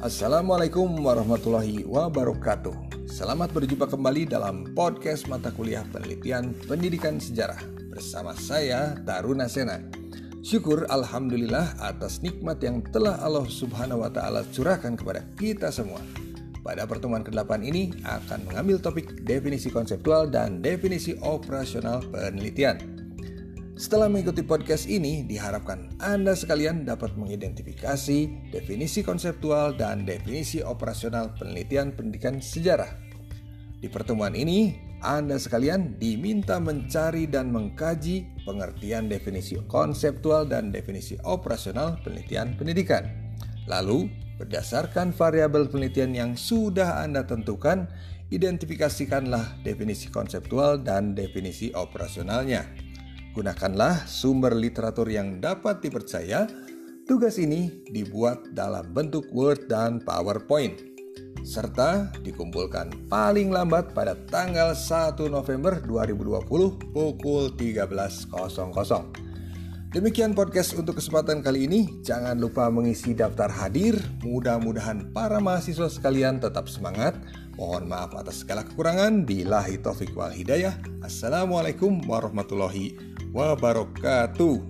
Assalamualaikum warahmatullahi wabarakatuh. Selamat berjumpa kembali dalam podcast mata kuliah penelitian pendidikan sejarah bersama saya Taruna Sena. Syukur alhamdulillah atas nikmat yang telah Allah Subhanahu wa taala curahkan kepada kita semua. Pada pertemuan ke-8 ini akan mengambil topik definisi konseptual dan definisi operasional penelitian. Setelah mengikuti podcast ini, diharapkan Anda sekalian dapat mengidentifikasi definisi konseptual dan definisi operasional penelitian pendidikan sejarah. Di pertemuan ini, Anda sekalian diminta mencari dan mengkaji pengertian definisi konseptual dan definisi operasional penelitian pendidikan. Lalu, berdasarkan variabel penelitian yang sudah Anda tentukan, identifikasikanlah definisi konseptual dan definisi operasionalnya. Gunakanlah sumber literatur yang dapat dipercaya. Tugas ini dibuat dalam bentuk Word dan PowerPoint serta dikumpulkan paling lambat pada tanggal 1 November 2020 pukul 13.00. Demikian podcast untuk kesempatan kali ini. Jangan lupa mengisi daftar hadir. Mudah-mudahan para mahasiswa sekalian tetap semangat. Mohon maaf atas segala kekurangan. Bilahi taufik wal hidayah. Assalamualaikum warahmatullahi wabarakatuh.